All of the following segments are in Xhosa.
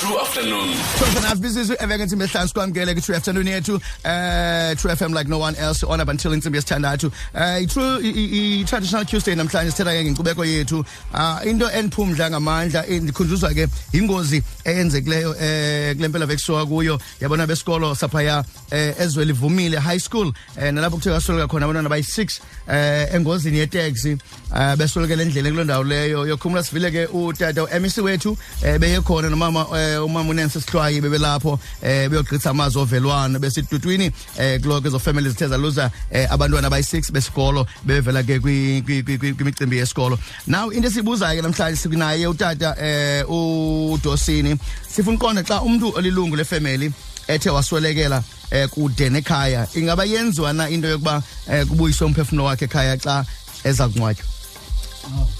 True afternoon. Thousand half business eveke ntsimbi esihlanu sikwamkele kwi-true afternoon yethu uh, true fm like no one else on up until intsimbi yesithandathu uh, true i-traditional tuesday namhlanje sithetha ke ngenkcubeko yethu uh, into endiphumdla ngamandla eh, ndikhunjuzwa ke yingozi eyenzekileyo um kule mpela vekisiwa kuyo yabona besikolo saphaya eh ezweli vumile high school eh nalapho kuthe kwasweleka khona abantwana bayi-6 eh engozini yeteksi eh beswelekele endleleni kuloo ndawo leyo yokhumula sivile ke utata u-mec wethu eh beyekhona nomama eh, umama unensi sihlwayi bebelapho eh beyogqitha amazwi ovelwano besidutwini eh kuloko ezofemeli zithe zaluza eh, abantwana abayi-6 besikolo bebevela ke kwimicimbi yesikolo now into esibuzayo ke namhlanje sinaye utata eh udosini sifuna uqonda xa umntu olilungu lefemeli ethe waswelekela eh, kude nekhaya ingaba yenziwa na into yokuba eh, kubuyiswe umphefumlo wakhe ekhaya xa eza kuncwatywa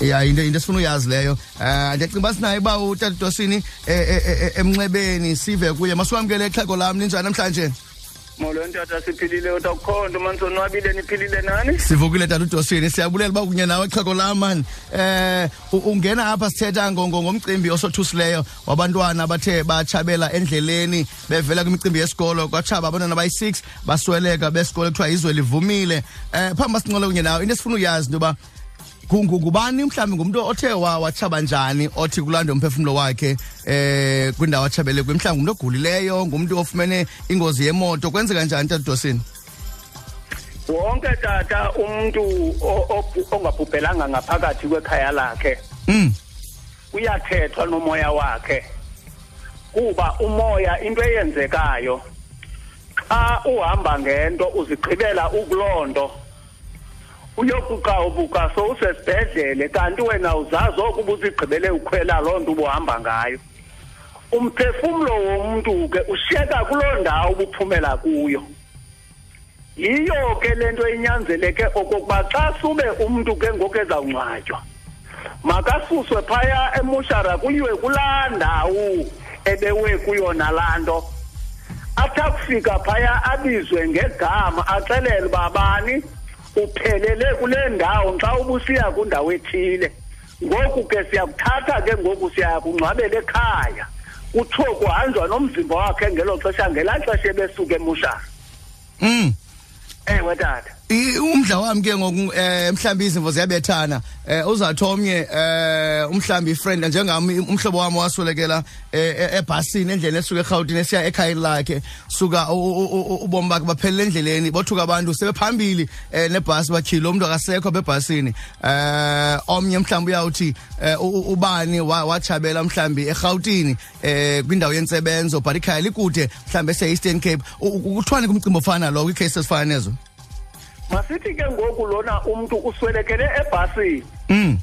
ya into into esifuna uyazi leyo um ndiyacinga uba sinaye uba utata dosini e, e, e, emnxebeni sive kuye masiwamkele ixhego lam ninjani namhlanje molo ntata siphilile uta kukho nto mani sonwabile niphilile nani sivukile tata udosini siyabulela uba kunye nawe xheko lam mani um ungena apha sithetha ngomcimbi osothusileyo wabantwana abathe batshabela endleleni bevela kwimicimbi yesikolo kwatshaba abantwana abayi-6 basweleka besikolo kuthiwa izwe livumile um phambi basinqole kunye nawo into esifuna uyazi into yoba ngubani mhlawumbi ngumntu othe watshaba njani othi kulandwe umphefumlo wakhe eh kwindawo atshabele kwi mhlawumbi ngumntu ogulileyo ngumntu ofumene ingozi yemoto kwenzeka njani tatudosini wonke tata umntu ongabhubhelanga ngaphakathi kwekhaya lakhe mm. uyathethwa nomoya wakhe kuba umoya into eyenzekayo xa uhamba ngento uzigqibela ukuloo nto uyokuqawubuka sowusesibhedlele kanti wena uzazi oku ubuzigqibele ukhwela loo nto ubuhamba ngayo umphefumlo womntu ke ushiyeka kuloo ndawo ubuphumela kuyo yiyo ke le nto inyanzeleke okokuba xa sube umntu ke ngoku ezawungcwatywa makasuswe phaya emushara kuyiwe kulaa ndawo ebewe kuyona laa nto athi akufika phaya abizwe ngegama axelele uba bani uphelele kule ndawo xa ubusiya kwindawo ethile ngoku ke siyakuthatha ke ngoku siya kungcwabela ekhaya kuthiwe kuhanjwa nomzimba wakhe ngelo xesha ngelaa xesha ebesuke emushana mm. ewe tata umdla wami ke ngoku um eh, mhlawumbi izimvo ziyabethana um eh, uzathi omnye um eh, umhlawumbi ifriend njengam umhlobo wam waswelekela ebhasini endleleni esuka erhawutini esiya ekhayeni lakhe suka ubomi bakhe baphelele endleleni bothuka abantu sebephambili um nebhasi batyhile umntu akasekho bebhasini eh omnye mhlawumbi uyawuthi eh, ubani watshabela mhlawumbi erhawutini eh kwindawo yentsebenzo but ikhaya likude mhlawumbi ese-eastern cape kuthwani kumcimbi ofana lowo kwiikhesi ezifana nezo masithi ke ngoku lona umntu uswelekele ebhasini mm.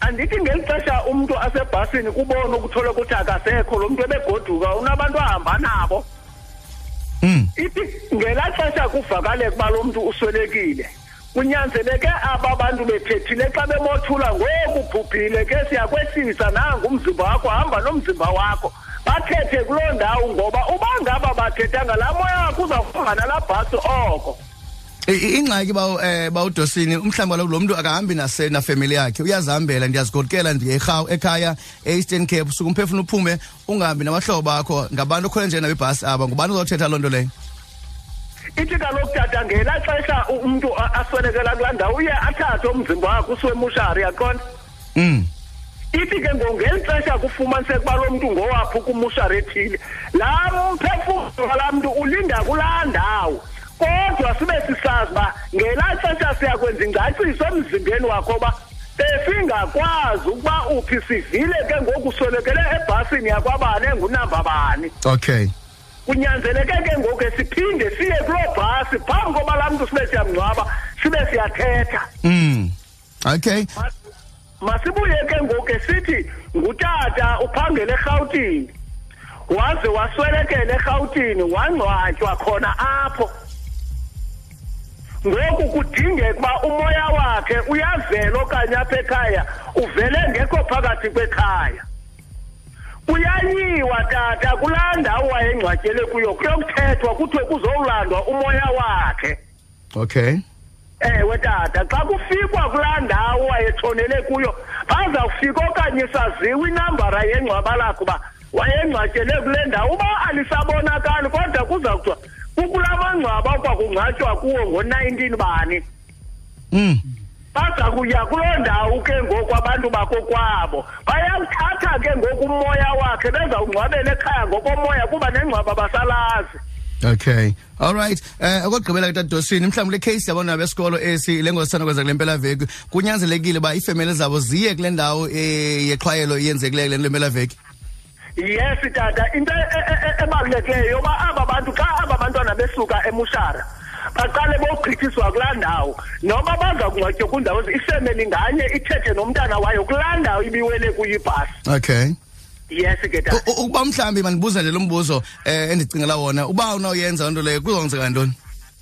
andithi ngeli xesha umntu asebhasini kubona ukuthola ukuthi akasekho lo mntu ebegoduka unabantu ahamba nabo mm. ithi ngela xesha kuvakaleka uba lo mntu uswelekile kunyanzeleke aba bantu bethethile xa bemothula ngoku bhubhile ke siyakwehlisa nangu umzimba wakho hamba nomzimba wakho bathethe kuloo ndawo ngoba uba ngaba bathethanga laa moya wakho uzawufumana laa bhasi oko ingxaki eh, bawudosini umhlawumbi kaloku lo mntu akahambi nafemeli yakhe uyazihambela ndiyazigodukela ndiye ekhaya e-eastern cape suke umphefuna uphume ungahambi nabahlobo bakho ngabantu okhwele nje nabo ibhasi aba ngubani uzothetha loo nto leyo ithi kaloku tata ngela xesha umntu aswelekela kulaa ndawo uye athathe umzimba wakhe usiwe emushari yaqonda mm. ithi ke ngongeli xesha kufumaniseka uba lo mntu ngowaphi ukumushari ethile laa mphefumlo walaa mntu ulinda kulaa ndawo kodwa sibe sisazi uba ngelaa xesha siyakwenza ingcaciso emzimbeni wakho uba besingakwazi ukuba uphi sivile ke ngoku swelekele ebhasini yakwabani engunamba bani okay kunyanzeleke ke ngoku siphinde siye kuloo bhasi phambi koba laa mntu sibe siyamngcwaba sibe siyathetha mm okay masibuye ke ngoku sithi ngutata uphangele erhawutini waze waswelekela erhawutini wangcwatywa khona apho ngoku kudingeka uba umoya wakhe uyavela okanye apha ekhaya uvele ngekho phakathi kwekhaya kuyayiwa tata kulaa ndawo wayengcwatyele kuyo kuyokuthethwa kuthiwe kuzowulandwa umoya wakhe okay ewe tata xa kufikwa kulaa ndawo wayetshonele kuyo bazawufika okanye saziwe inambara yengcwaba lakho uba wayengcwatyele kule ndawo uba alisabonakali kodwa kuza kuthiwa kukula mangcwaba okwakungcwatywa kuwo ngo-nineteen bani mm. baza kuya kuloo ndawo ke ngoku abantu bakokwabo bayawuthatha ke ngoku umoya wakhe bezawungcwabela ekhaya ngokomoya kuba nengcwaba basalazi okay all right eh okugqibela ke tadosini mhlawumbi le case yabona besikolo esi le ngosana kwenzeka le mpela veki kunyanzelekile uba iifemeli zabo ziye kule ndawo eh, yexhwayelo iyenzekileyo kule mpela veki yes tata into e, e, e, ebalulekileyo yoba aba bantu xa aba bantwana besuka emushara baqale bogqithiswa kulaa ndawo noba baza kungcwatywa kwindawo ifemeli nganye ithethe nomntana wayo kulaa ndawo ibiwele kuyo ibhasi okay yes ke tata ukuba mhlawumbi mandibuza nje lo mbuzo um endicingela wona uba unawuyenza loo nto leyo kuzawenzeka ntoni